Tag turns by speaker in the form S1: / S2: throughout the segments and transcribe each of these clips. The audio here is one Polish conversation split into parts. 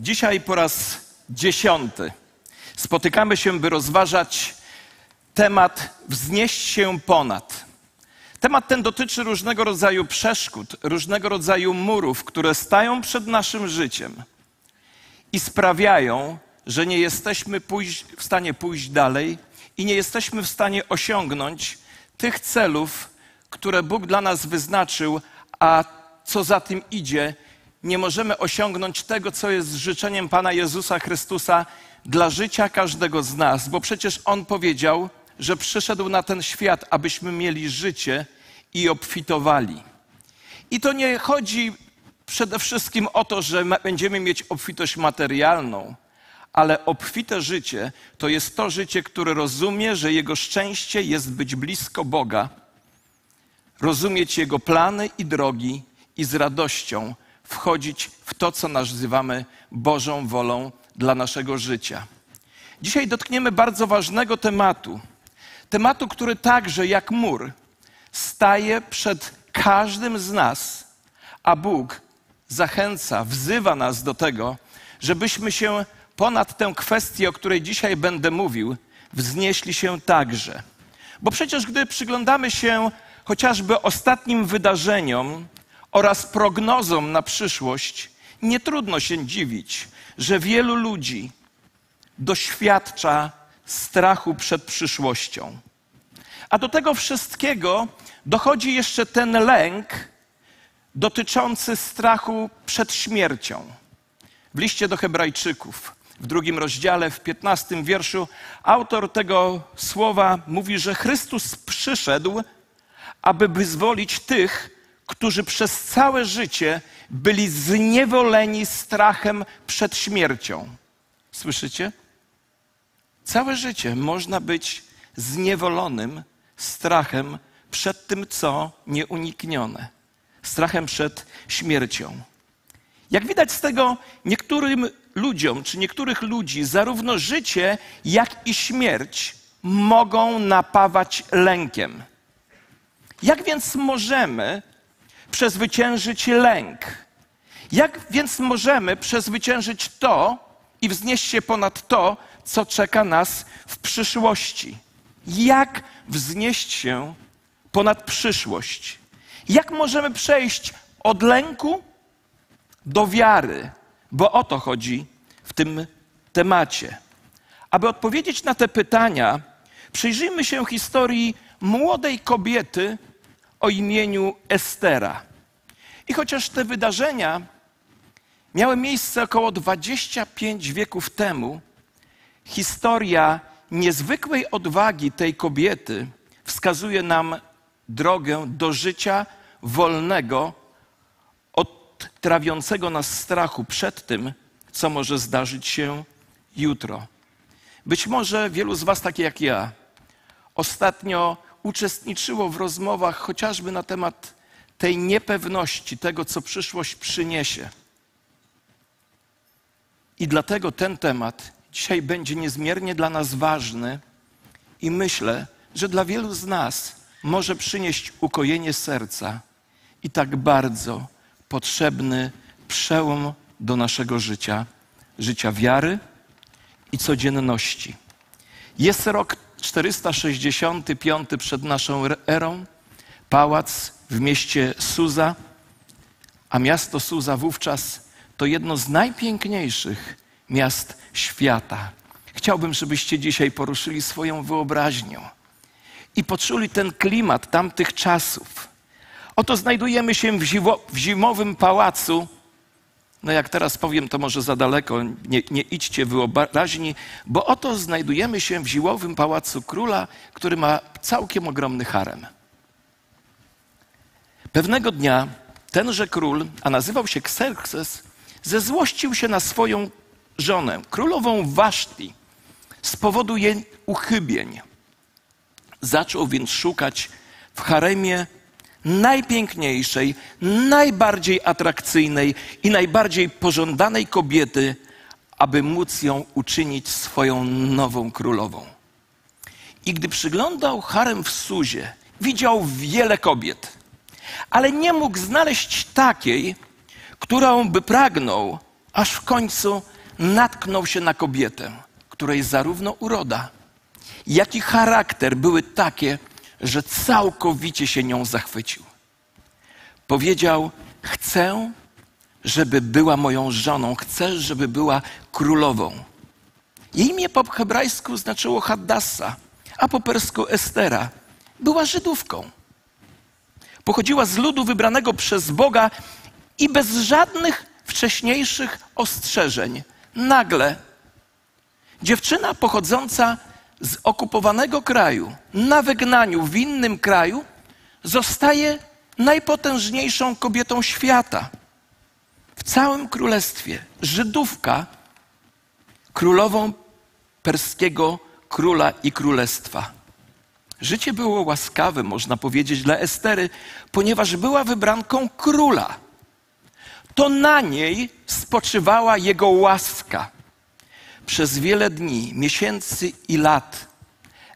S1: Dzisiaj po raz dziesiąty spotykamy się, by rozważać temat wznieść się ponad. Temat ten dotyczy różnego rodzaju przeszkód, różnego rodzaju murów, które stają przed naszym życiem i sprawiają, że nie jesteśmy pójść, w stanie pójść dalej i nie jesteśmy w stanie osiągnąć tych celów, które Bóg dla nas wyznaczył, a co za tym idzie, nie możemy osiągnąć tego, co jest życzeniem Pana Jezusa Chrystusa dla życia każdego z nas, bo przecież On powiedział, że przyszedł na ten świat, abyśmy mieli życie i obfitowali. I to nie chodzi przede wszystkim o to, że będziemy mieć obfitość materialną, ale obfite życie to jest to życie, które rozumie, że jego szczęście jest być blisko Boga, rozumieć Jego plany i drogi i z radością wchodzić w to, co nazywamy Bożą wolą dla naszego życia. Dzisiaj dotkniemy bardzo ważnego tematu. Tematu, który także jak mur staje przed każdym z nas, a Bóg zachęca, wzywa nas do tego, żebyśmy się ponad tę kwestię, o której dzisiaj będę mówił, wznieśli się także. Bo przecież, gdy przyglądamy się chociażby ostatnim wydarzeniom oraz prognozom na przyszłość, nie trudno się dziwić, że wielu ludzi doświadcza strachu przed przyszłością. A do tego wszystkiego dochodzi jeszcze ten lęk dotyczący strachu przed śmiercią. W liście do Hebrajczyków, w drugim rozdziale, w piętnastym wierszu, autor tego słowa mówi, że Chrystus przyszedł, aby wyzwolić tych, którzy przez całe życie byli zniewoleni strachem przed śmiercią. Słyszycie? Całe życie można być zniewolonym strachem przed tym, co nieuniknione. Strachem przed śmiercią. Jak widać z tego, niektórym ludziom, czy niektórych ludzi, zarówno życie, jak i śmierć mogą napawać lękiem. Jak więc możemy przezwyciężyć lęk? Jak więc możemy przezwyciężyć to i wznieść się ponad to, co czeka nas w przyszłości? Jak wznieść się ponad przyszłość? Jak możemy przejść od lęku do wiary? Bo o to chodzi w tym temacie. Aby odpowiedzieć na te pytania, przyjrzyjmy się historii młodej kobiety o imieniu Estera. I chociaż te wydarzenia miały miejsce około 25 wieków temu, historia niezwykłej odwagi tej kobiety wskazuje nam drogę do życia wolnego od trawiącego nas strachu przed tym, co może zdarzyć się jutro. Być może wielu z Was, takie jak ja, ostatnio uczestniczyło w rozmowach chociażby na temat tej niepewności, tego, co przyszłość przyniesie. I dlatego ten temat dzisiaj będzie niezmiernie dla nas ważny i myślę, że dla wielu z nas może przynieść ukojenie serca i tak bardzo potrzebny przełom do naszego życia, życia wiary i codzienności. Jest rok 465 przed naszą erą, pałac w mieście Suza, a miasto Suza wówczas to jedno z najpiękniejszych miast świata. Chciałbym, żebyście dzisiaj poruszyli swoją wyobraźnią i poczuli ten klimat tamtych czasów. Oto znajdujemy się w, zimo, w zimowym pałacu. No jak teraz powiem, to może za daleko, nie, nie idźcie wyobraźni, bo oto znajdujemy się w zimowym pałacu króla, który ma całkiem ogromny harem. Pewnego dnia tenże król, a nazywał się Xerxes, zezłościł się na swoją żonę, królową Waszti, z powodu jej uchybień. Zaczął więc szukać w haremie najpiękniejszej, najbardziej atrakcyjnej i najbardziej pożądanej kobiety, aby móc ją uczynić swoją nową królową. I gdy przyglądał harem w Suzie, widział wiele kobiet, ale nie mógł znaleźć takiej, którą by pragnął aż w końcu natknął się na kobietę, której zarówno uroda, jak i charakter były takie, że całkowicie się nią zachwycił. Powiedział: Chcę, żeby była moją żoną, chcę, żeby była królową. Jej imię po hebrajsku znaczyło Haddasa, a po persku Estera. Była Żydówką. Pochodziła z ludu wybranego przez Boga i bez żadnych wcześniejszych ostrzeżeń. Nagle dziewczyna pochodząca z okupowanego kraju, na wygnaniu w innym kraju, zostaje najpotężniejszą kobietą świata. W całym królestwie Żydówka, królową perskiego króla i królestwa. Życie było łaskawe, można powiedzieć, dla Estery, ponieważ była wybranką króla. To na niej spoczywała jego łaska. Przez wiele dni, miesięcy i lat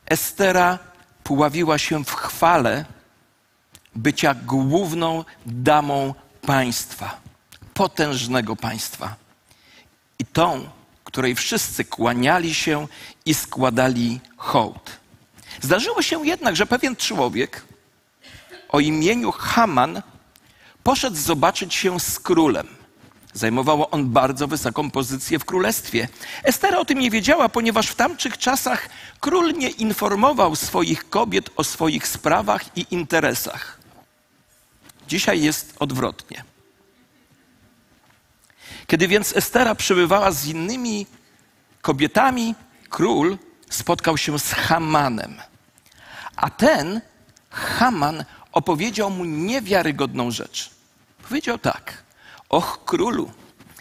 S1: Estera puławiła się w chwale bycia główną damą państwa, potężnego państwa. I tą, której wszyscy kłaniali się i składali hołd. Zdarzyło się jednak, że pewien człowiek o imieniu Haman poszedł zobaczyć się z królem. Zajmował on bardzo wysoką pozycję w królestwie. Estera o tym nie wiedziała, ponieważ w tamtych czasach król nie informował swoich kobiet o swoich sprawach i interesach. Dzisiaj jest odwrotnie. Kiedy więc Estera przebywała z innymi kobietami, król spotkał się z Hamanem. A ten Haman opowiedział mu niewiarygodną rzecz. Powiedział tak: Och, królu,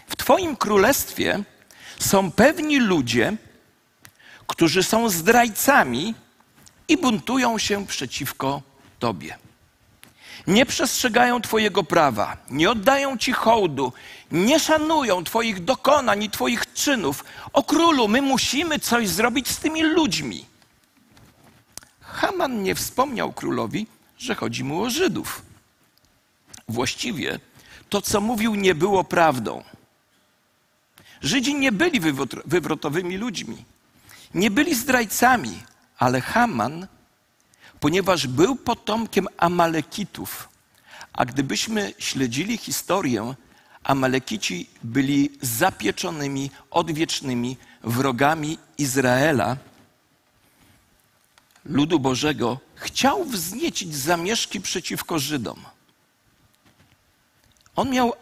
S1: w Twoim królestwie są pewni ludzie, którzy są zdrajcami i buntują się przeciwko Tobie. Nie przestrzegają Twojego prawa, nie oddają Ci hołdu, nie szanują Twoich dokonań i Twoich czynów. O królu, my musimy coś zrobić z tymi ludźmi. Haman nie wspomniał królowi, że chodzi mu o Żydów. Właściwie to, co mówił, nie było prawdą. Żydzi nie byli wywrotowymi ludźmi, nie byli zdrajcami, ale Haman, ponieważ był potomkiem Amalekitów, a gdybyśmy śledzili historię, Amalekici byli zapieczonymi, odwiecznymi wrogami Izraela, ludu Bożego, chciał wzniecić zamieszki przeciwko Żydom. On miał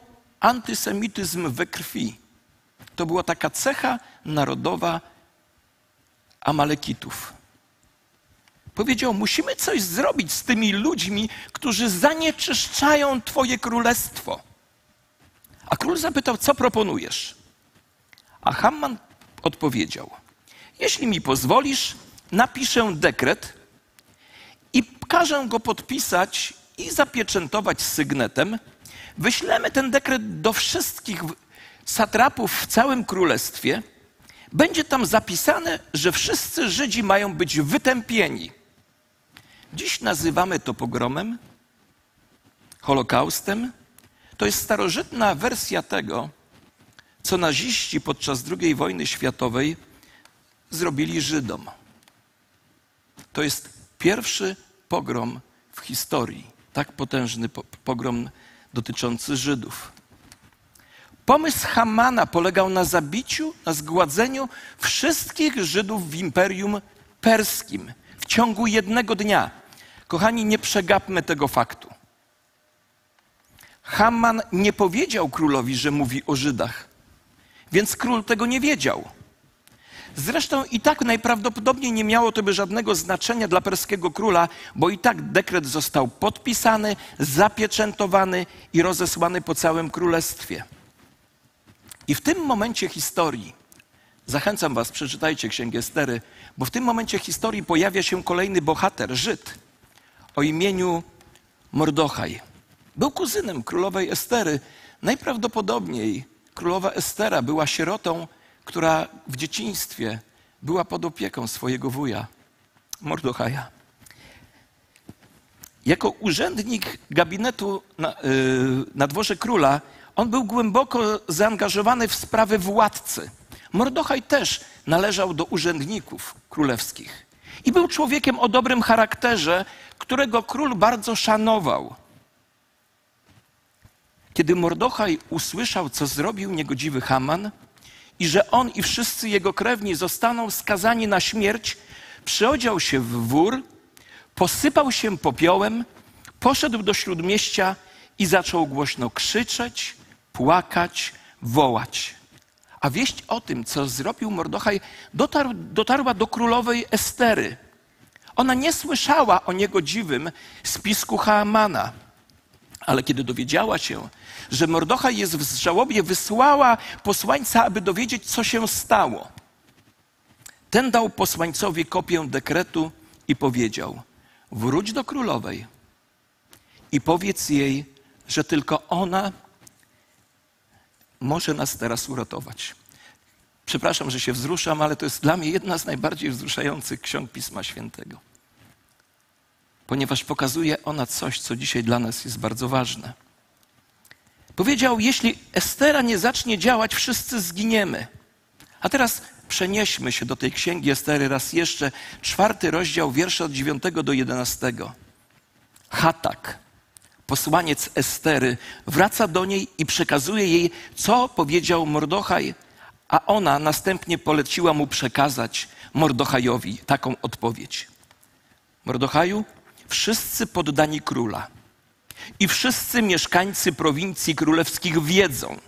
S1: antysemityzm we krwi. To była taka cecha narodowa Amalekitów. Powiedział: Musimy coś zrobić z tymi ludźmi, którzy zanieczyszczają Twoje królestwo. A król zapytał: Co proponujesz? A Hamman odpowiedział: Jeśli mi pozwolisz, napiszę dekret i każę go podpisać i zapieczętować sygnetem wyślemy ten dekret do wszystkich satrapów w całym królestwie, będzie tam zapisane, że wszyscy Żydzi mają być wytępieni. Dziś nazywamy to pogromem, Holokaustem. To jest starożytna wersja tego, co naziści podczas II wojny światowej zrobili Żydom. To jest pierwszy pogrom w historii, tak potężny pogrom dotyczący Żydów. Pomysł Hamana polegał na zabiciu, na zgładzeniu wszystkich Żydów w Imperium Perskim w ciągu jednego dnia. Kochani, nie przegapmy tego faktu. Haman nie powiedział królowi, że mówi o Żydach, więc król tego nie wiedział. Zresztą i tak najprawdopodobniej nie miało to by żadnego znaczenia dla perskiego króla, bo i tak dekret został podpisany, zapieczętowany i rozesłany po całym królestwie. I w tym momencie historii, zachęcam Was, przeczytajcie Księgę Estery, bo w tym momencie historii pojawia się kolejny bohater, Żyd, o imieniu Mordochaj. Był kuzynem królowej Estery. Najprawdopodobniej królowa Estera była sierotą która w dzieciństwie była pod opieką swojego wuja, Mordochaja. Jako urzędnik gabinetu na, yy, na dworze króla, On był głęboko zaangażowany w sprawy władcy. Mordochaj też należał do urzędników królewskich i był człowiekiem o dobrym charakterze, którego król bardzo szanował. Kiedy Mordochaj usłyszał, co zrobił niegodziwy Haman i że on i wszyscy jego krewni zostaną skazani na śmierć, przyodział się w wór, posypał się popiołem, poszedł do śródmieścia i zaczął głośno krzyczeć, płakać, wołać. A wieść o tym, co zrobił Mordochaj, dotarł, dotarła do królowej Estery. Ona nie słyszała o niegodziwym spisku Haamana, ale kiedy dowiedziała się, że Mordochaj jest w żałobie, wysłała posłańca, aby dowiedzieć, co się stało. Ten dał posłańcowi kopię dekretu i powiedział: Wróć do królowej i powiedz jej, że tylko ona może nas teraz uratować. Przepraszam, że się wzruszam, ale to jest dla mnie jedna z najbardziej wzruszających ksiąg Pisma Świętego. Ponieważ pokazuje ona coś, co dzisiaj dla nas jest bardzo ważne. Powiedział: Jeśli Estera nie zacznie działać, wszyscy zginiemy. A teraz przenieśmy się do tej księgi Estery raz jeszcze, czwarty rozdział, wiersze od 9 do 11. Hatak, posłaniec Estery, wraca do niej i przekazuje jej, co powiedział Mordochaj, a ona następnie poleciła mu przekazać Mordochajowi taką odpowiedź. Mordochaju, wszyscy poddani króla i wszyscy mieszkańcy prowincji królewskich wiedzą,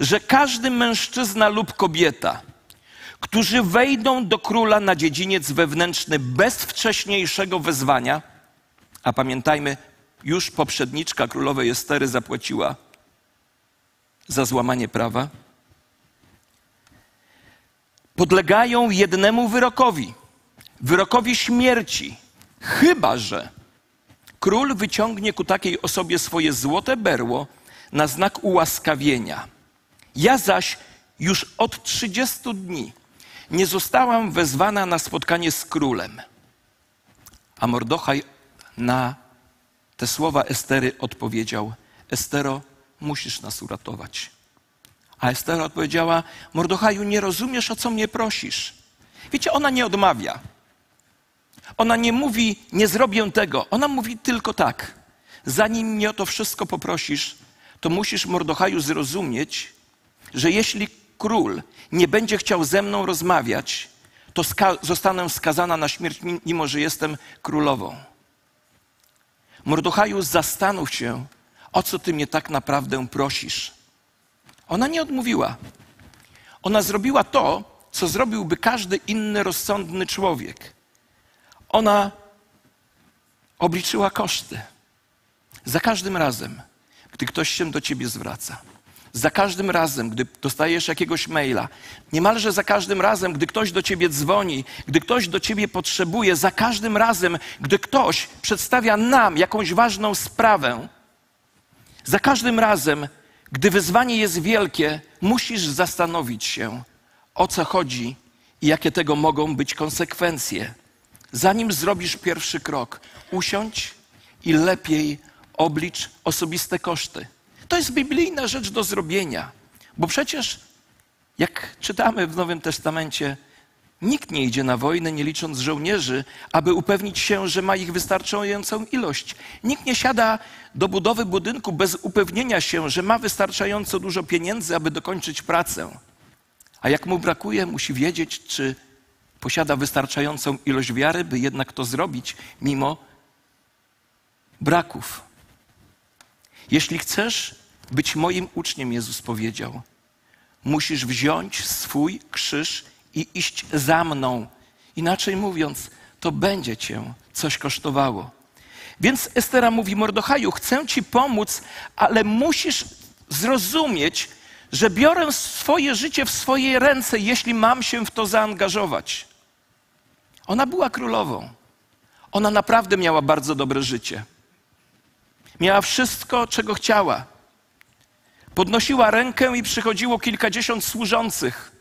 S1: że każdy mężczyzna lub kobieta, którzy wejdą do króla na dziedziniec wewnętrzny bez wcześniejszego wezwania, a pamiętajmy, już poprzedniczka królowej Estery zapłaciła za złamanie prawa, podlegają jednemu wyrokowi wyrokowi śmierci, chyba że król wyciągnie ku takiej osobie swoje złote berło na znak ułaskawienia. Ja zaś już od 30 dni nie zostałam wezwana na spotkanie z królem. A Mordochaj na te słowa Estery odpowiedział: Estero, musisz nas uratować. A Estera odpowiedziała: Mordochaju, nie rozumiesz, o co mnie prosisz. Wiecie, ona nie odmawia. Ona nie mówi, nie zrobię tego. Ona mówi tylko tak. Zanim mnie o to wszystko poprosisz, to musisz, Mordochaju, zrozumieć, że jeśli król nie będzie chciał ze mną rozmawiać, to ska zostanę skazana na śmierć, mimo że jestem królową. Mordochaju, zastanów się, o co ty mnie tak naprawdę prosisz. Ona nie odmówiła. Ona zrobiła to, co zrobiłby każdy inny rozsądny człowiek. Ona obliczyła koszty. Za każdym razem, gdy ktoś się do ciebie zwraca, za każdym razem, gdy dostajesz jakiegoś maila, niemalże za każdym razem, gdy ktoś do ciebie dzwoni, gdy ktoś do ciebie potrzebuje, za każdym razem, gdy ktoś przedstawia nam jakąś ważną sprawę, za każdym razem, gdy wyzwanie jest wielkie, musisz zastanowić się, o co chodzi i jakie tego mogą być konsekwencje. Zanim zrobisz pierwszy krok, usiądź i lepiej oblicz osobiste koszty. To jest biblijna rzecz do zrobienia, bo przecież, jak czytamy w Nowym Testamencie, nikt nie idzie na wojnę, nie licząc żołnierzy, aby upewnić się, że ma ich wystarczającą ilość. Nikt nie siada do budowy budynku bez upewnienia się, że ma wystarczająco dużo pieniędzy, aby dokończyć pracę. A jak mu brakuje, musi wiedzieć, czy posiada wystarczającą ilość wiary, by jednak to zrobić, mimo braków. Jeśli chcesz być moim uczniem, Jezus powiedział, musisz wziąć swój krzyż i iść za mną. Inaczej mówiąc, to będzie cię coś kosztowało. Więc Estera mówi Mordochaju, chcę ci pomóc, ale musisz zrozumieć, że biorę swoje życie w swoje ręce, jeśli mam się w to zaangażować. Ona była królową. Ona naprawdę miała bardzo dobre życie. Miała wszystko, czego chciała. Podnosiła rękę i przychodziło kilkadziesiąt służących.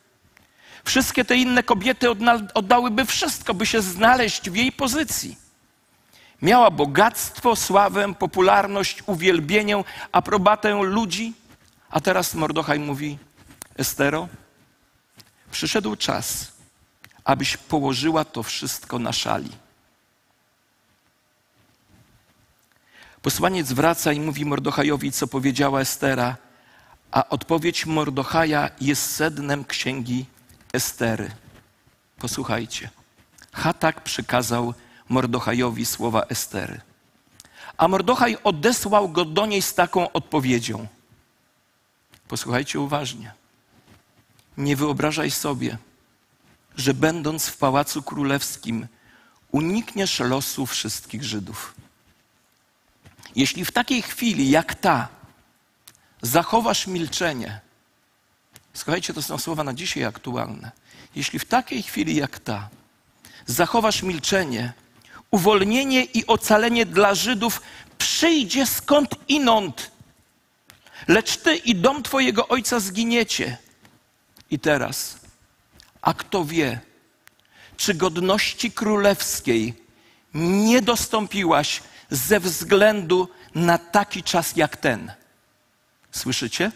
S1: Wszystkie te inne kobiety oddałyby wszystko, by się znaleźć w jej pozycji. Miała bogactwo, sławę, popularność, uwielbienie, aprobatę ludzi, A teraz Mordochaj mówi: Estero, przyszedł czas, abyś położyła to wszystko na szali. Posłaniec wraca i mówi Mordochajowi, co powiedziała Estera, a odpowiedź Mordochaja jest sednem księgi Estery. Posłuchajcie. Hatak przykazał Mordochajowi słowa Estery. A Mordochaj odesłał go do niej z taką odpowiedzią. Posłuchajcie uważnie. Nie wyobrażaj sobie, że będąc w pałacu królewskim, unikniesz losu wszystkich Żydów. Jeśli w takiej chwili jak ta zachowasz milczenie, słuchajcie, to są słowa na dzisiaj aktualne. Jeśli w takiej chwili jak ta zachowasz milczenie, uwolnienie i ocalenie dla Żydów przyjdzie skąd inąd, lecz ty i dom twojego ojca zginiecie. I teraz, a kto wie, czy godności królewskiej nie dostąpiłaś ze względu na taki czas jak ten. Słyszycie?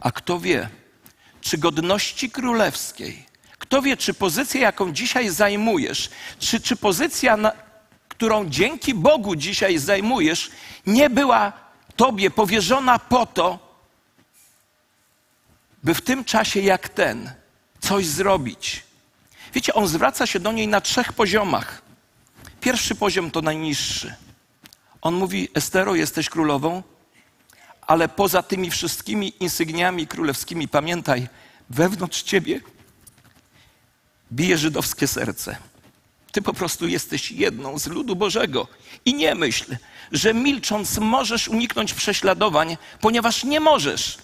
S1: A kto wie, czy godności królewskiej, kto wie, czy pozycja, jaką dzisiaj zajmujesz, czy, czy pozycja, na, którą dzięki Bogu dzisiaj zajmujesz, nie była Tobie powierzona po to, by w tym czasie jak ten coś zrobić. Wiecie, on zwraca się do niej na trzech poziomach. Pierwszy poziom to najniższy. On mówi: Estero, jesteś królową, ale poza tymi wszystkimi insygniami królewskimi, pamiętaj, wewnątrz ciebie bije żydowskie serce. Ty po prostu jesteś jedną z ludu Bożego. I nie myśl, że milcząc możesz uniknąć prześladowań, ponieważ nie możesz.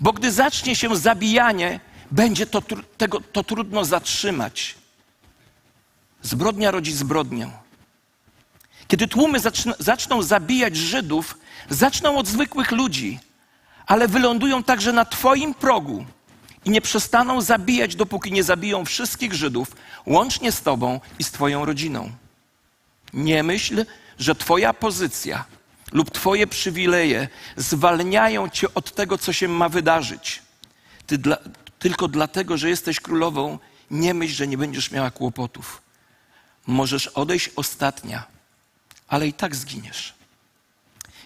S1: Bo gdy zacznie się zabijanie, będzie to, tego, to trudno zatrzymać. Zbrodnia rodzi zbrodnię. Kiedy tłumy zaczną, zaczną zabijać Żydów, zaczną od zwykłych ludzi, ale wylądują także na Twoim progu i nie przestaną zabijać, dopóki nie zabiją wszystkich Żydów, łącznie z Tobą i z Twoją rodziną. Nie myśl, że Twoja pozycja lub Twoje przywileje zwalniają Cię od tego, co się ma wydarzyć. Ty dla, tylko dlatego, że jesteś królową, nie myśl, że nie będziesz miała kłopotów. Możesz odejść ostatnia, ale i tak zginiesz.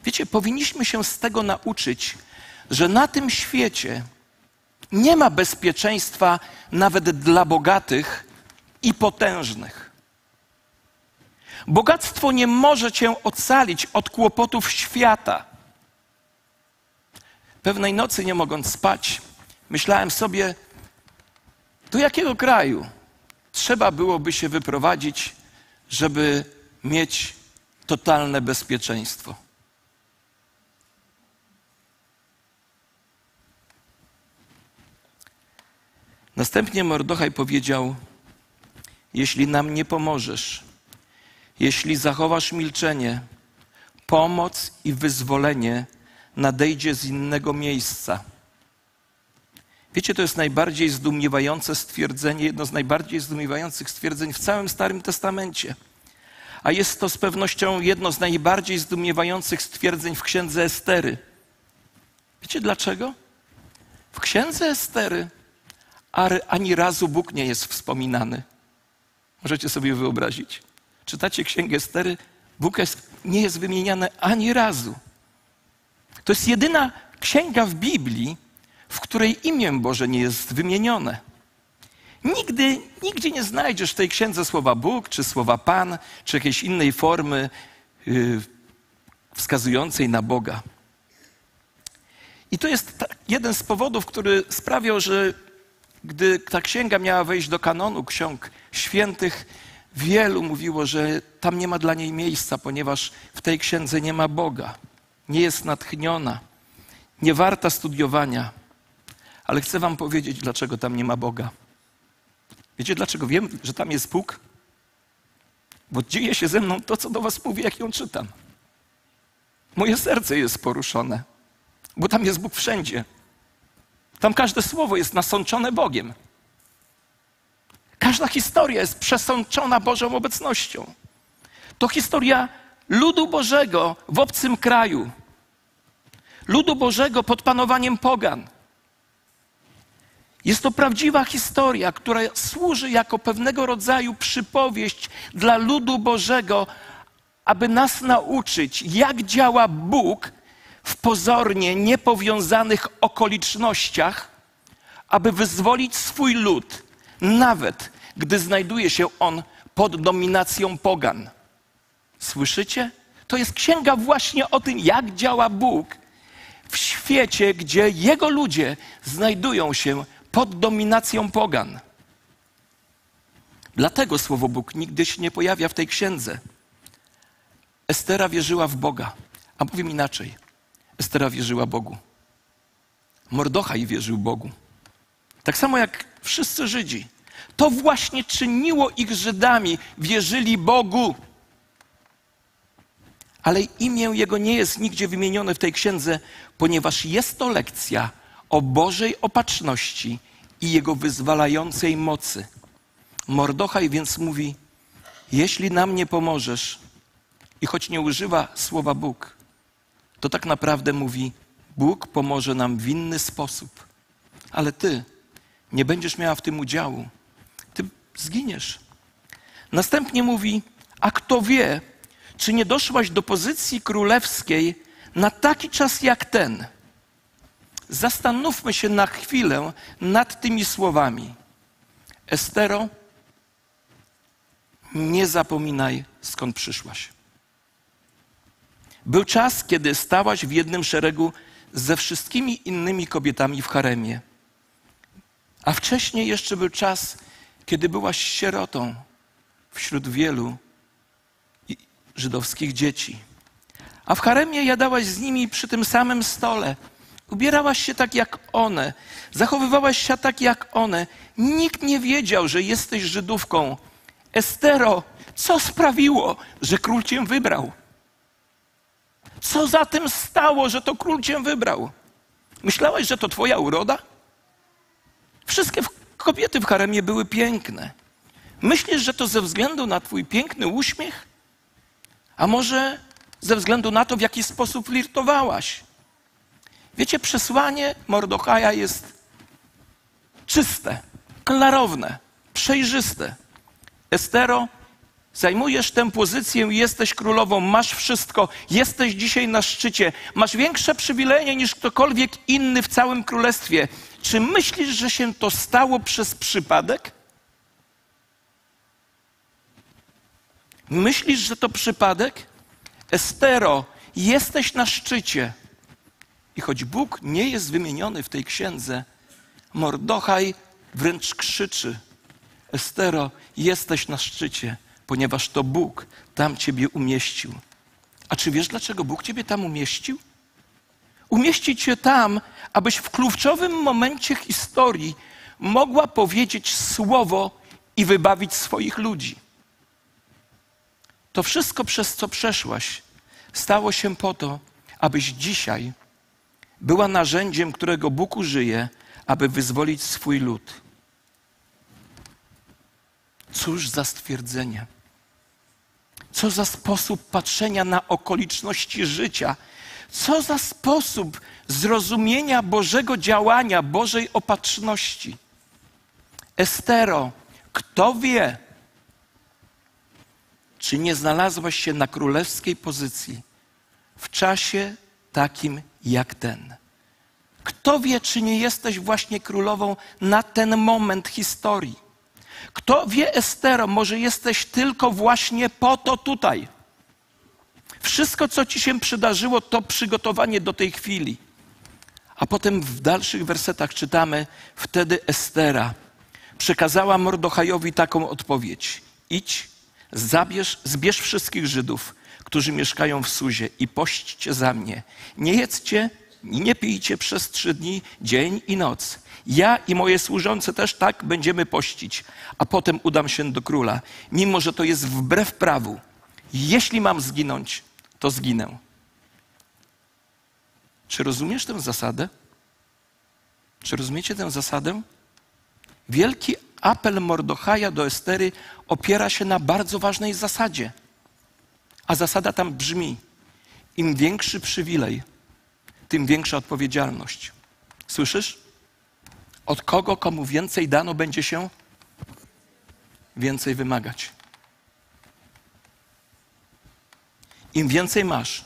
S1: Wiecie, powinniśmy się z tego nauczyć, że na tym świecie nie ma bezpieczeństwa nawet dla bogatych i potężnych. Bogactwo nie może cię ocalić od kłopotów świata. Pewnej nocy, nie mogąc spać, myślałem sobie, do jakiego kraju trzeba byłoby się wyprowadzić, żeby mieć totalne bezpieczeństwo. Następnie Mordochaj powiedział: Jeśli nam nie pomożesz, jeśli zachowasz milczenie, pomoc i wyzwolenie nadejdzie z innego miejsca. Wiecie, to jest najbardziej zdumiewające stwierdzenie, jedno z najbardziej zdumiewających stwierdzeń w całym Starym Testamencie. A jest to z pewnością jedno z najbardziej zdumiewających stwierdzeń w księdze Estery. Wiecie dlaczego? W księdze Estery ani razu Bóg nie jest wspominany. Możecie sobie wyobrazić. Czytacie księgę Estery, Bóg jest, nie jest wymieniany ani razu. To jest jedyna księga w Biblii, w której imię Boże nie jest wymienione. Nigdy, nigdzie nie znajdziesz w tej księdze słowa Bóg, czy słowa Pan, czy jakiejś innej formy yy, wskazującej na Boga. I to jest jeden z powodów, który sprawiał, że gdy ta księga miała wejść do kanonu ksiąg świętych, wielu mówiło, że tam nie ma dla niej miejsca, ponieważ w tej księdze nie ma Boga. Nie jest natchniona, nie warta studiowania. Ale chcę Wam powiedzieć, dlaczego tam nie ma Boga. Wiecie, dlaczego wiem, że tam jest Bóg? Bo dzieje się ze mną to, co do Was mówię, jak ją czytam. Moje serce jest poruszone, bo tam jest Bóg wszędzie. Tam każde słowo jest nasączone Bogiem. Każda historia jest przesączona Bożą obecnością. To historia ludu Bożego w obcym kraju. ludu Bożego pod panowaniem pogan. Jest to prawdziwa historia, która służy jako pewnego rodzaju przypowieść dla ludu Bożego, aby nas nauczyć, jak działa Bóg w pozornie niepowiązanych okolicznościach, aby wyzwolić swój lud, nawet gdy znajduje się on pod dominacją pogan. Słyszycie? To jest księga właśnie o tym, jak działa Bóg w świecie, gdzie Jego ludzie znajdują się pod dominacją pogan. Dlatego słowo Bóg nigdy się nie pojawia w tej księdze. Estera wierzyła w Boga, a powiem inaczej. Estera wierzyła Bogu. Mordochaj wierzył Bogu. Tak samo jak wszyscy Żydzi. To właśnie czyniło ich Żydami. Wierzyli Bogu. Ale imię Jego nie jest nigdzie wymienione w tej księdze, ponieważ jest to lekcja o Bożej opatrzności i Jego wyzwalającej mocy. Mordochaj więc mówi: Jeśli nam nie pomożesz, i choć nie używa słowa Bóg, to tak naprawdę mówi: Bóg pomoże nam w inny sposób, ale ty nie będziesz miała w tym udziału. Ty zginiesz. Następnie mówi: A kto wie, czy nie doszłaś do pozycji królewskiej na taki czas jak ten? Zastanówmy się na chwilę nad tymi słowami. Estero, nie zapominaj, skąd przyszłaś. Był czas, kiedy stałaś w jednym szeregu ze wszystkimi innymi kobietami w haremie. A wcześniej jeszcze był czas, kiedy byłaś sierotą wśród wielu żydowskich dzieci. A w haremie jadałaś z nimi przy tym samym stole. Ubierałaś się tak jak one, zachowywałaś się tak jak one. Nikt nie wiedział, że jesteś Żydówką. Estero, co sprawiło, że król cię wybrał? Co za tym stało, że to król cię wybrał? Myślałaś, że to twoja uroda? Wszystkie kobiety w haremie były piękne. Myślisz, że to ze względu na twój piękny uśmiech? A może ze względu na to, w jaki sposób flirtowałaś? Wiecie, przesłanie Mordochaja jest czyste, klarowne, przejrzyste. Estero, Zajmujesz tę pozycję, jesteś królową, masz wszystko, jesteś dzisiaj na szczycie, masz większe przywileje niż ktokolwiek inny w całym królestwie. Czy myślisz, że się to stało przez przypadek? Myślisz, że to przypadek? Estero, jesteś na szczycie. I choć Bóg nie jest wymieniony w tej księdze, Mordochaj wręcz krzyczy: Estero, jesteś na szczycie ponieważ to Bóg tam Ciebie umieścił. A czy wiesz, dlaczego Bóg Ciebie tam umieścił? Umieścić Cię tam, abyś w kluczowym momencie historii mogła powiedzieć słowo i wybawić swoich ludzi. To wszystko, przez co przeszłaś, stało się po to, abyś dzisiaj była narzędziem, którego Bóg użyje, aby wyzwolić swój lud. Cóż za stwierdzenie. Co za sposób patrzenia na okoliczności życia. Co za sposób zrozumienia Bożego działania, Bożej opatrzności. Estero, kto wie, czy nie znalazłaś się na królewskiej pozycji w czasie takim jak ten? Kto wie, czy nie jesteś właśnie królową na ten moment historii? Kto wie, Estero, może jesteś tylko właśnie po to tutaj. Wszystko, co ci się przydarzyło, to przygotowanie do tej chwili. A potem w dalszych wersetach czytamy, wtedy Estera przekazała Mordochajowi taką odpowiedź. Idź, zabierz, zbierz wszystkich Żydów, którzy mieszkają w Suzie i pośćcie za mnie. Nie jedzcie nie pijcie przez trzy dni, dzień i noc. Ja i moje służące też tak będziemy pościć, a potem udam się do króla, mimo że to jest wbrew prawu. Jeśli mam zginąć, to zginę. Czy rozumiesz tę zasadę? Czy rozumiecie tę zasadę? Wielki apel Mordochaja do Estery opiera się na bardzo ważnej zasadzie. A zasada tam brzmi: im większy przywilej, tym większa odpowiedzialność. Słyszysz? Od kogo, komu więcej dano, będzie się więcej wymagać. Im więcej masz,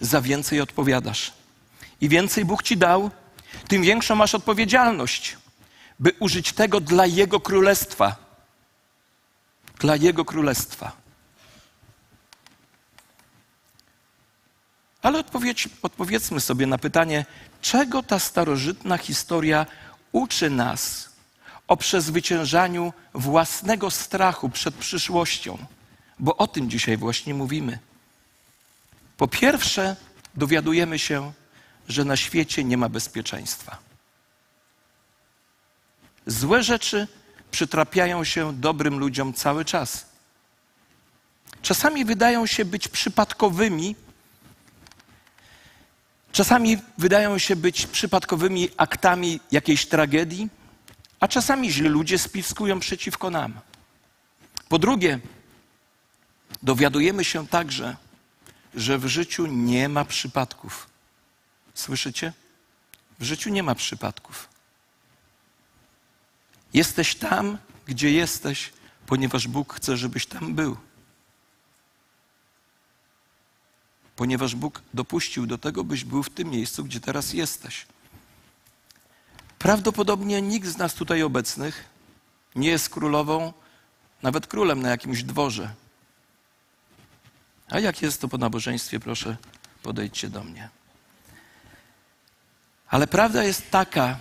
S1: za więcej odpowiadasz. I więcej Bóg ci dał, tym większą masz odpowiedzialność, by użyć tego dla Jego królestwa. Dla Jego królestwa. Ale odpowiedź, odpowiedzmy sobie na pytanie, czego ta starożytna historia uczy nas o przezwyciężaniu własnego strachu przed przyszłością, bo o tym dzisiaj właśnie mówimy. Po pierwsze, dowiadujemy się, że na świecie nie ma bezpieczeństwa. Złe rzeczy przytrapiają się dobrym ludziom cały czas. Czasami wydają się być przypadkowymi, czasami wydają się być przypadkowymi aktami jakiejś tragedii, a czasami źli ludzie spiskują przeciwko nam. Po drugie, dowiadujemy się także, że w życiu nie ma przypadków. Słyszycie? W życiu nie ma przypadków. Jesteś tam, gdzie jesteś, ponieważ Bóg chce, żebyś tam był. Ponieważ Bóg dopuścił do tego, byś był w tym miejscu, gdzie teraz jesteś. Prawdopodobnie nikt z nas tutaj obecnych nie jest królową, nawet królem na jakimś dworze. A jak jest to po nabożeństwie, proszę, podejdźcie do mnie. Ale prawda jest taka,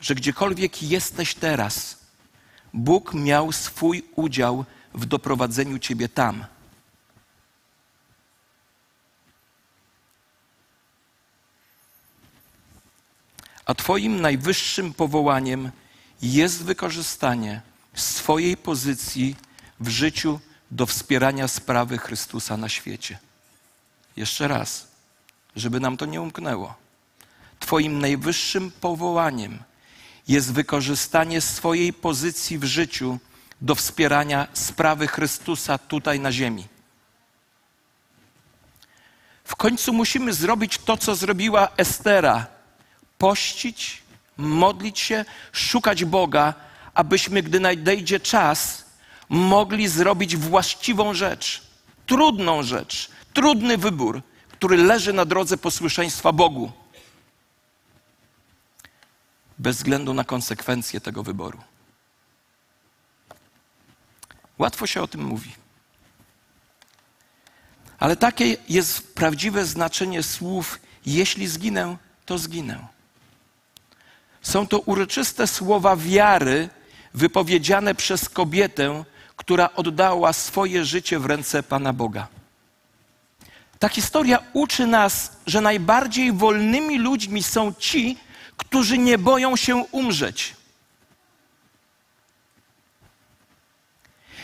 S1: że gdziekolwiek jesteś teraz, Bóg miał swój udział w doprowadzeniu ciebie tam. A Twoim najwyższym powołaniem jest wykorzystanie swojej pozycji w życiu do wspierania sprawy Chrystusa na świecie. Jeszcze raz, żeby nam to nie umknęło. Twoim najwyższym powołaniem jest wykorzystanie swojej pozycji w życiu do wspierania sprawy Chrystusa tutaj na ziemi. W końcu musimy zrobić to, co zrobiła Estera: pościć, modlić się, szukać Boga, abyśmy, gdy nadejdzie czas, mogli zrobić właściwą rzecz, trudną rzecz, trudny wybór, który leży na drodze posłuszeństwa Bogu bez względu na konsekwencje tego wyboru. Łatwo się o tym mówi. Ale takie jest prawdziwe znaczenie słów: jeśli zginę, to zginę. Są to uroczyste słowa wiary wypowiedziane przez kobietę, która oddała swoje życie w ręce Pana Boga. Ta historia uczy nas, że najbardziej wolnymi ludźmi są ci, którzy nie boją się umrzeć.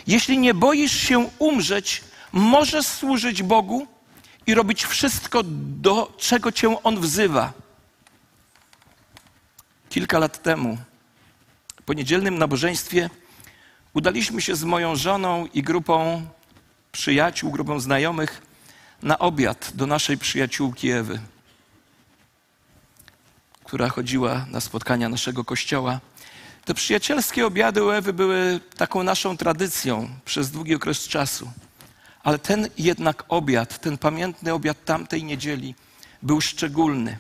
S1: Jeśli nie boisz się umrzeć, możesz służyć Bogu i robić wszystko, do czego cię On wzywa. Kilka lat temu, po niedzielnym nabożeństwie, udaliśmy się z moją żoną i grupą przyjaciół, grupą znajomych na obiad do naszej przyjaciółki Ewy która chodziła na spotkania naszego kościoła. Te przyjacielskie obiady u Ewy były taką naszą tradycją przez długi okres czasu. Ale ten jednak obiad, ten pamiętny obiad tamtej niedzieli był szczególny,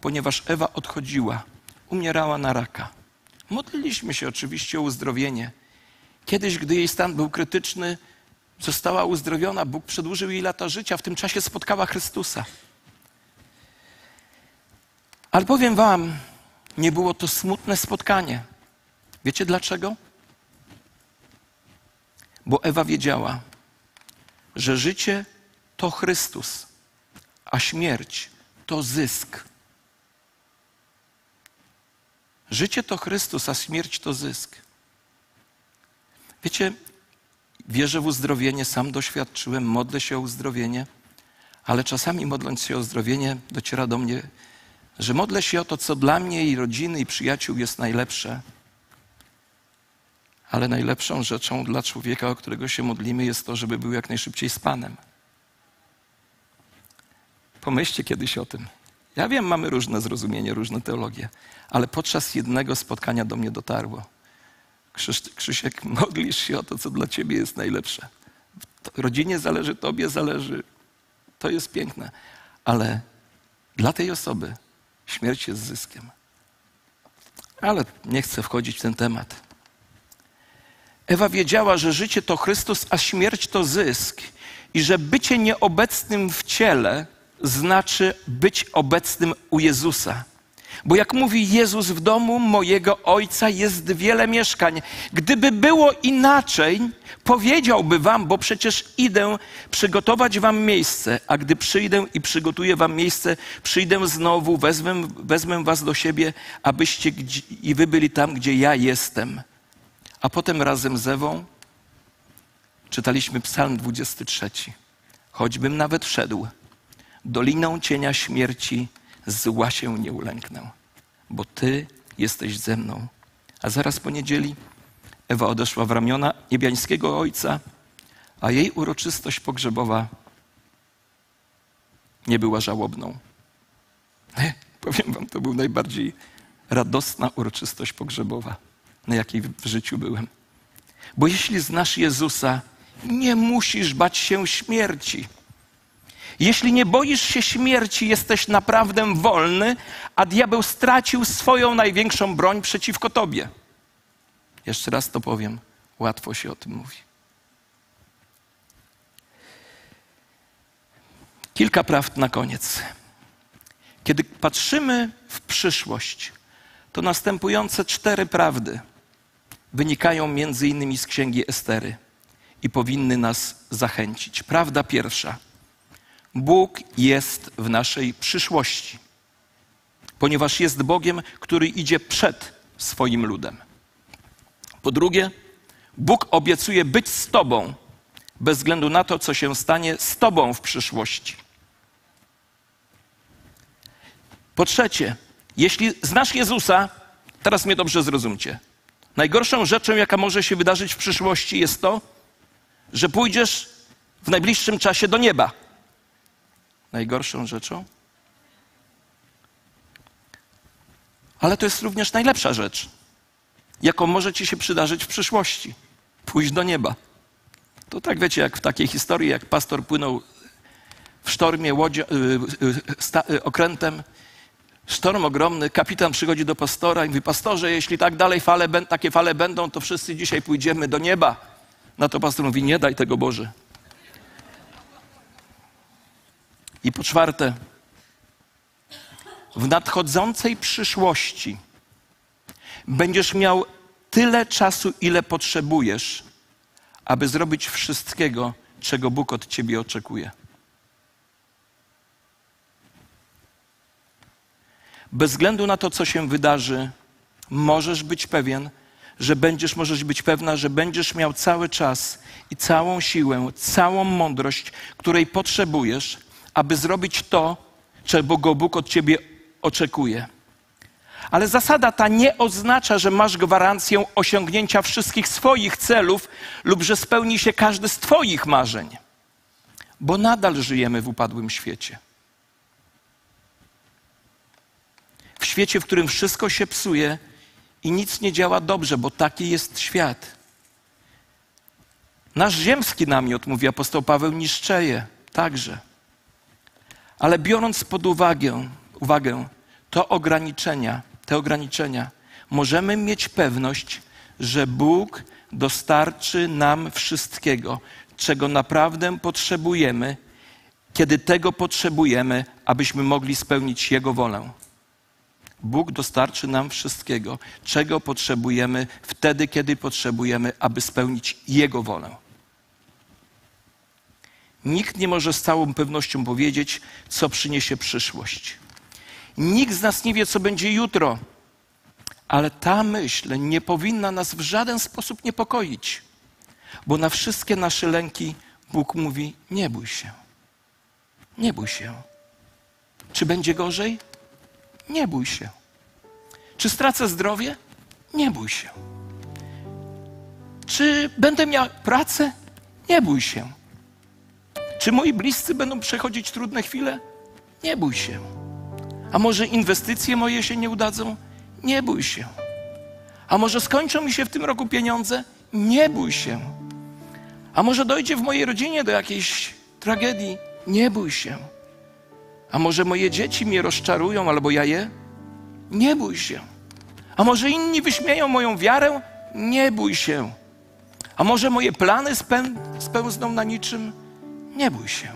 S1: ponieważ Ewa odchodziła, umierała na raka. Modliliśmy się oczywiście o uzdrowienie. Kiedyś, gdy jej stan był krytyczny, została uzdrowiona, Bóg przedłużył jej lata życia, w tym czasie spotkała Chrystusa. Ale powiem Wam, nie było to smutne spotkanie. Wiecie dlaczego? Bo Ewa wiedziała, że życie to Chrystus, a śmierć to zysk. Życie to Chrystus, a śmierć to zysk. Wiecie, wierzę w uzdrowienie, sam doświadczyłem, modlę się o uzdrowienie, ale czasami modląc się o uzdrowienie, dociera do mnie że modlę się o to, co dla mnie i rodziny i przyjaciół jest najlepsze. Ale najlepszą rzeczą dla człowieka, o którego się modlimy, jest to, żeby był jak najszybciej z Panem. Pomyślcie kiedyś o tym. Ja wiem, mamy różne zrozumienie, różne teologie, ale podczas jednego spotkania do mnie dotarło. Krzysiek, modlisz się o to, co dla ciebie jest najlepsze. Rodzinie zależy, tobie zależy. To jest piękne. Ale dla tej osoby śmierć jest zyskiem. Ale nie chcę wchodzić w ten temat. Ewa wiedziała, że życie to Chrystus, a śmierć to zysk. I że bycie nieobecnym w ciele znaczy być obecnym u Jezusa. Bo jak mówi Jezus, w domu mojego Ojca jest wiele mieszkań. Gdyby było inaczej, powiedziałby wam, bo przecież idę przygotować wam miejsce, a gdy przyjdę i przygotuję wam miejsce, przyjdę znowu, wezmę, wezmę was do siebie, abyście i wy byli tam, gdzie ja jestem. A potem razem z Ewą czytaliśmy Psalm 23. Choćbym nawet wszedł doliną cienia śmierci, zła się nie ulęknę, bo Ty jesteś ze mną. A zaraz po niedzieli Ewa odeszła w ramiona niebiańskiego ojca, a jej uroczystość pogrzebowa nie była żałobną. Powiem wam, to był najbardziej radosna uroczystość pogrzebowa, na jakiej w życiu byłem. Bo jeśli znasz Jezusa, nie musisz bać się śmierci. Jeśli nie boisz się śmierci, jesteś naprawdę wolny, a diabeł stracił swoją największą broń przeciwko tobie. Jeszcze raz to powiem, łatwo się o tym mówi. Kilka prawd na koniec. Kiedy patrzymy w przyszłość, to następujące cztery prawdy wynikają między innymi z księgi Estery i powinny nas zachęcić. Prawda pierwsza – Bóg jest w naszej przyszłości, ponieważ jest Bogiem, który idzie przed swoim ludem. Po drugie, Bóg obiecuje być z Tobą, bez względu na to, co się stanie z Tobą w przyszłości. Po trzecie, jeśli znasz Jezusa, teraz mnie dobrze zrozumcie. Najgorszą rzeczą, jaka może się wydarzyć w przyszłości, jest to, że pójdziesz w najbliższym czasie do nieba najgorszą rzeczą? Ale to jest również najlepsza rzecz, jaką może ci się przydarzyć w przyszłości. Pójść do nieba. To tak wiecie, jak w takiej historii, jak pastor płynął w sztormie łodzie, yy, yy, okrętem, sztorm ogromny, kapitan przychodzi do pastora i mówi, pastorze, jeśli tak dalej fale, takie fale będą, to wszyscy dzisiaj pójdziemy do nieba. Na to pastor mówi, nie daj tego Boże. I po czwarte, w nadchodzącej przyszłości będziesz miał tyle czasu, ile potrzebujesz, aby zrobić wszystkiego, czego Bóg od ciebie oczekuje. Bez względu na to, co się wydarzy, możesz być pewien, że będziesz, możesz być pewna, że będziesz miał cały czas i całą siłę, całą mądrość, której potrzebujesz, aby zrobić to, czego Bóg od ciebie oczekuje. Ale zasada ta nie oznacza, że masz gwarancję osiągnięcia wszystkich swoich celów lub że spełni się każdy z Twoich marzeń, bo nadal żyjemy w upadłym świecie. W świecie, w którym wszystko się psuje i nic nie działa dobrze, bo taki jest świat. Nasz ziemski namiot, mówi apostoł Paweł, niszczeje także. Ale biorąc pod uwagę, uwagę to ograniczenia, te ograniczenia, możemy mieć pewność, że Bóg dostarczy nam wszystkiego, czego naprawdę potrzebujemy, kiedy tego potrzebujemy, abyśmy mogli spełnić Jego wolę. Bóg dostarczy nam wszystkiego, czego potrzebujemy wtedy, kiedy potrzebujemy, aby spełnić Jego wolę. Nikt nie może z całą pewnością powiedzieć, co przyniesie przyszłość. Nikt z nas nie wie, co będzie jutro, ale ta myśl nie powinna nas w żaden sposób niepokoić, bo na wszystkie nasze lęki Bóg mówi: Nie bój się. Nie bój się. Czy będzie gorzej? Nie bój się. Czy stracę zdrowie? Nie bój się. Czy będę miał pracę? Nie bój się. Czy moi bliscy będą przechodzić trudne chwile? Nie bój się. A może inwestycje moje się nie udadzą? Nie bój się. A może skończą mi się w tym roku pieniądze? Nie bój się. A może dojdzie w mojej rodzinie do jakiejś tragedii? Nie bój się. A może moje dzieci mnie rozczarują albo ja je? Nie bój się. A może inni wyśmieją moją wiarę? Nie bój się. A może moje plany spę- spełzną na niczym? Nie bój się.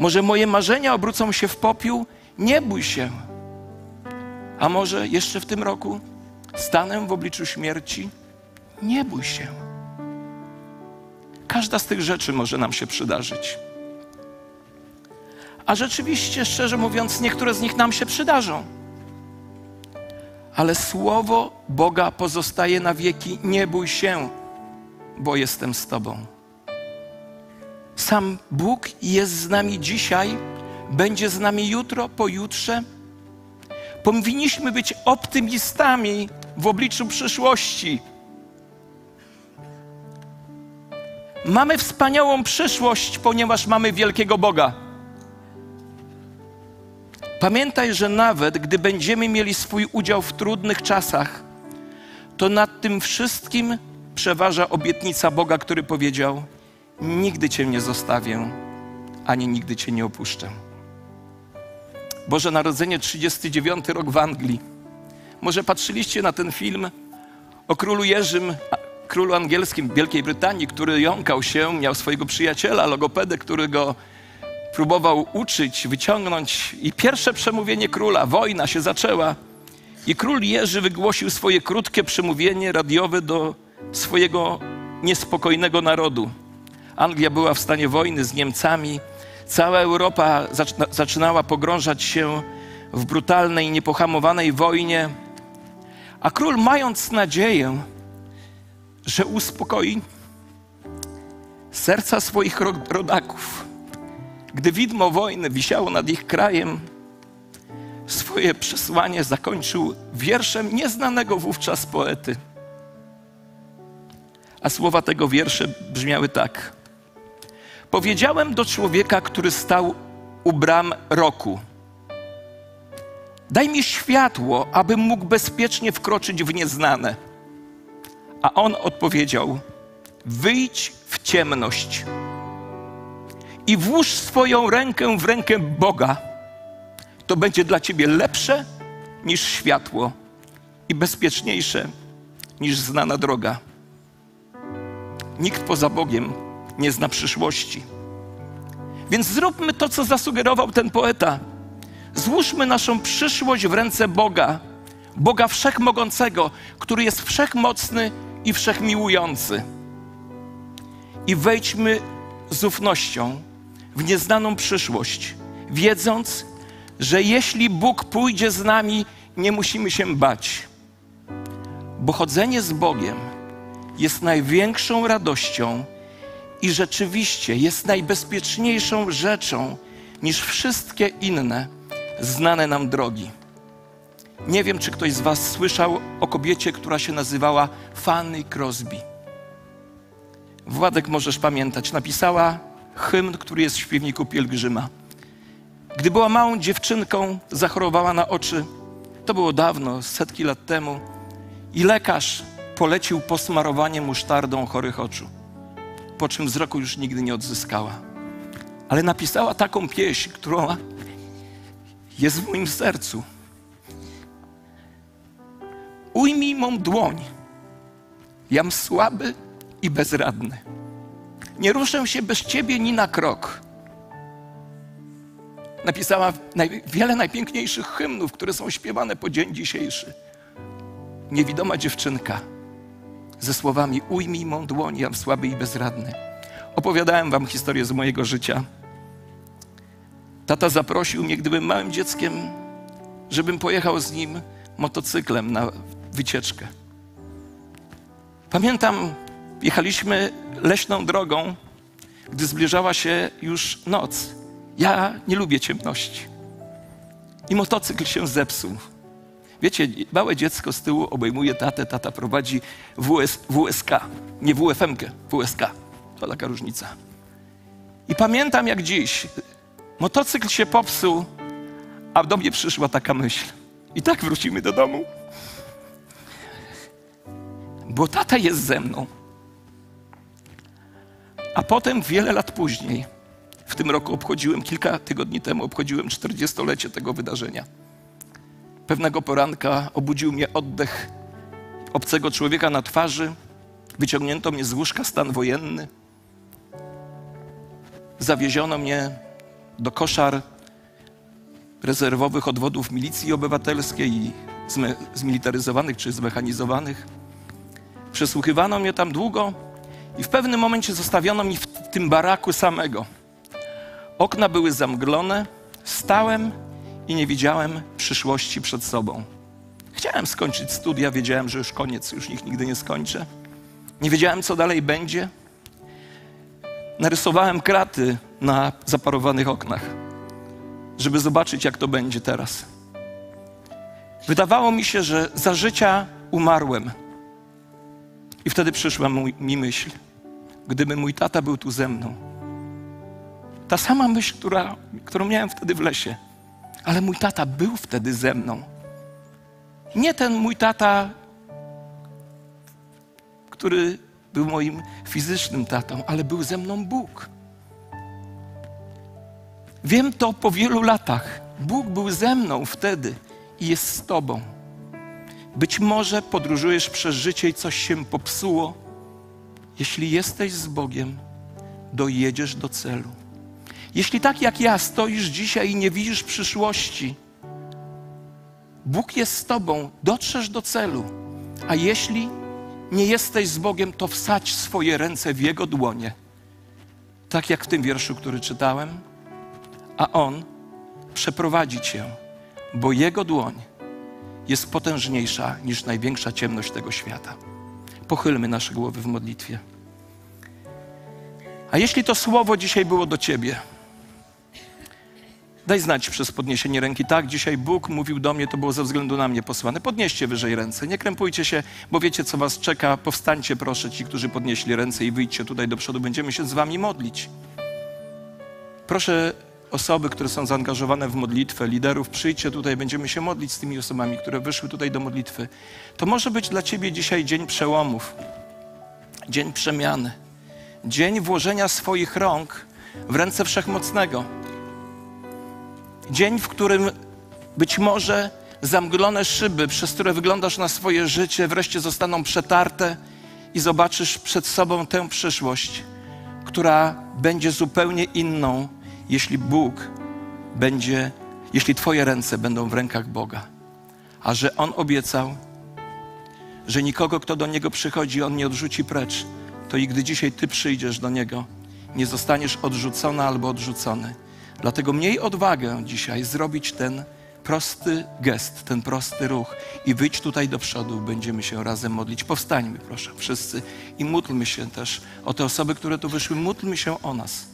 S1: Może moje marzenia obrócą się w popiół? Nie bój się. A może jeszcze w tym roku stanę w obliczu śmierci? Nie bój się. Każda z tych rzeczy może nam się przydarzyć. A rzeczywiście, szczerze mówiąc, niektóre z nich nam się przydarzą. Ale słowo Boga pozostaje na wieki. Nie bój się, bo jestem z Tobą. Sam Bóg jest z nami dzisiaj, będzie z nami jutro, pojutrze. Powinniśmy być optymistami w obliczu przyszłości. Mamy wspaniałą przyszłość, ponieważ mamy wielkiego Boga. Pamiętaj, że nawet gdy będziemy mieli swój udział w trudnych czasach, to nad tym wszystkim przeważa obietnica Boga, który powiedział: Nigdy Cię nie zostawię, ani nigdy Cię nie opuszczę. Boże Narodzenie, 39 rok w Anglii. Może patrzyliście na ten film o królu Jerzym, królu angielskim Wielkiej Brytanii, który jąkał się, miał swojego przyjaciela, logopedę, który go próbował uczyć, wyciągnąć. I pierwsze przemówienie króla, wojna się zaczęła. I król Jerzy wygłosił swoje krótkie przemówienie radiowe do swojego niespokojnego narodu. Anglia była w stanie wojny z Niemcami. Cała Europa zaczynała pogrążać się w brutalnej, niepohamowanej wojnie. A król, mając nadzieję, że uspokoi serca swoich rodaków, gdy widmo wojny wisiało nad ich krajem, swoje przesłanie zakończył wierszem nieznanego wówczas poety. A słowa tego wiersze brzmiały tak. Powiedziałem do człowieka, który stał u bram roku: Daj mi światło, abym mógł bezpiecznie wkroczyć w nieznane. A on odpowiedział: Wyjdź w ciemność i włóż swoją rękę w rękę Boga. To będzie dla ciebie lepsze niż światło i bezpieczniejsze niż znana droga. Nikt poza Bogiem nie zna przyszłości. Więc zróbmy to, co zasugerował ten poeta. Złóżmy naszą przyszłość w ręce Boga, Boga Wszechmogącego, który jest wszechmocny i wszechmiłujący. I wejdźmy z ufnością w nieznaną przyszłość, wiedząc, że jeśli Bóg pójdzie z nami, nie musimy się bać. Bo chodzenie z Bogiem jest największą radością i rzeczywiście jest najbezpieczniejszą rzeczą niż wszystkie inne znane nam drogi. Nie wiem, czy ktoś z Was słyszał o kobiecie, która się nazywała Fanny Crosby. Władek możesz pamiętać, napisała hymn, który jest w śpiewniku pielgrzyma. Gdy była małą dziewczynką, zachorowała na oczy. To było dawno, setki lat temu. I lekarz polecił posmarowanie musztardą chorych oczu, po czym wzroku już nigdy nie odzyskała. Ale napisała taką pieśń, którą jest w moim sercu. Ujmij mą dłoń, jam słaby i bezradny. Nie ruszę się bez ciebie ni na krok. Napisała naj, wiele najpiękniejszych hymnów, które są śpiewane po dzień dzisiejszy. Niewidoma dziewczynka ze słowami Ujmij mą dłoń, jam słaby i bezradny. Opowiadałem wam historię z mojego życia. Tata zaprosił mnie, gdybym małym dzieckiem, żebym pojechał z nim motocyklem na wycieczkę. Pamiętam, jechaliśmy leśną drogą, gdy zbliżała się już noc. Ja nie lubię ciemności. I motocykl się zepsuł. Wiecie, małe dziecko z tyłu obejmuje tatę, tata prowadzi WS, WSK, nie WFM-kę, WSK. To taka różnica. I pamiętam jak dziś, Motocykl się popsuł, a do mnie przyszła taka myśl. I tak wrócimy do domu. Bo tata jest ze mną. A potem, wiele lat później, w tym roku obchodziłem, kilka tygodni temu obchodziłem 40-lecie tego wydarzenia. Pewnego poranka obudził mnie oddech obcego człowieka na twarzy. Wyciągnięto mnie z łóżka stan wojenny. Zawieziono mnie do koszar rezerwowych odwodów milicji obywatelskiej i zmilitaryzowanych czy zmechanizowanych. Przesłuchiwano mnie tam długo i w pewnym momencie zostawiono mi w tym baraku samego. Okna były zamglone, stałem i nie widziałem przyszłości przed sobą. Chciałem skończyć studia, wiedziałem, że już koniec, już ich nigdy nie skończę. Nie wiedziałem, co dalej będzie. Narysowałem kraty na zaparowanych oknach, żeby zobaczyć, jak to będzie teraz. Wydawało mi się, że za życia umarłem. I wtedy przyszła mi myśl, gdyby mój tata był tu ze mną. Ta sama myśl, która, którą miałem wtedy w lesie. Ale mój tata był wtedy ze mną. Nie ten mój tata, który był moim fizycznym tatą, ale był ze mną Bóg. Wiem to po wielu latach. Bóg był ze mną wtedy i jest z Tobą. Być może podróżujesz przez życie i coś się popsuło. Jeśli jesteś z Bogiem, dojedziesz do celu. Jeśli tak jak ja stoisz dzisiaj i nie widzisz przyszłości, Bóg jest z Tobą, dotrzesz do celu. A jeśli nie jesteś z Bogiem, to wsadź swoje ręce w Jego dłonie. Tak jak w tym wierszu, który czytałem, a On przeprowadzi Cię, bo Jego dłoń jest potężniejsza niż największa ciemność tego świata. Pochylmy nasze głowy w modlitwie. A jeśli to słowo dzisiaj było do Ciebie, Daj znać przez podniesienie ręki. Tak, dzisiaj Bóg mówił do mnie, to było ze względu na mnie posłane. Podnieście wyżej ręce. Nie krępujcie się, bo wiecie, co was czeka. Powstańcie, proszę, ci, którzy podnieśli ręce i wyjdźcie tutaj do przodu. Będziemy się z wami modlić. Proszę osoby, które są zaangażowane w modlitwę, liderów, przyjdźcie tutaj, będziemy się modlić z tymi osobami, które wyszły tutaj do modlitwy. To może być dla ciebie dzisiaj dzień przełomów, dzień przemiany, dzień włożenia swoich rąk w ręce Wszechmocnego. Dzień, w którym być może zamglone szyby, przez które wyglądasz na swoje życie, wreszcie zostaną przetarte i zobaczysz przed sobą tę przyszłość, która będzie zupełnie inną, jeśli Bóg będzie, jeśli Twoje ręce będą w rękach Boga. A że On obiecał, że nikogo, kto do Niego przychodzi, On nie odrzuci precz, to i gdy dzisiaj Ty przyjdziesz do Niego, nie zostaniesz odrzucona albo odrzucony Dlatego miej odwagę dzisiaj zrobić ten prosty gest, ten prosty ruch i wyjdź tutaj do przodu, będziemy się razem modlić. Powstańmy, proszę, wszyscy i módlmy się też o te osoby, które tu wyszły, módlmy się o nas.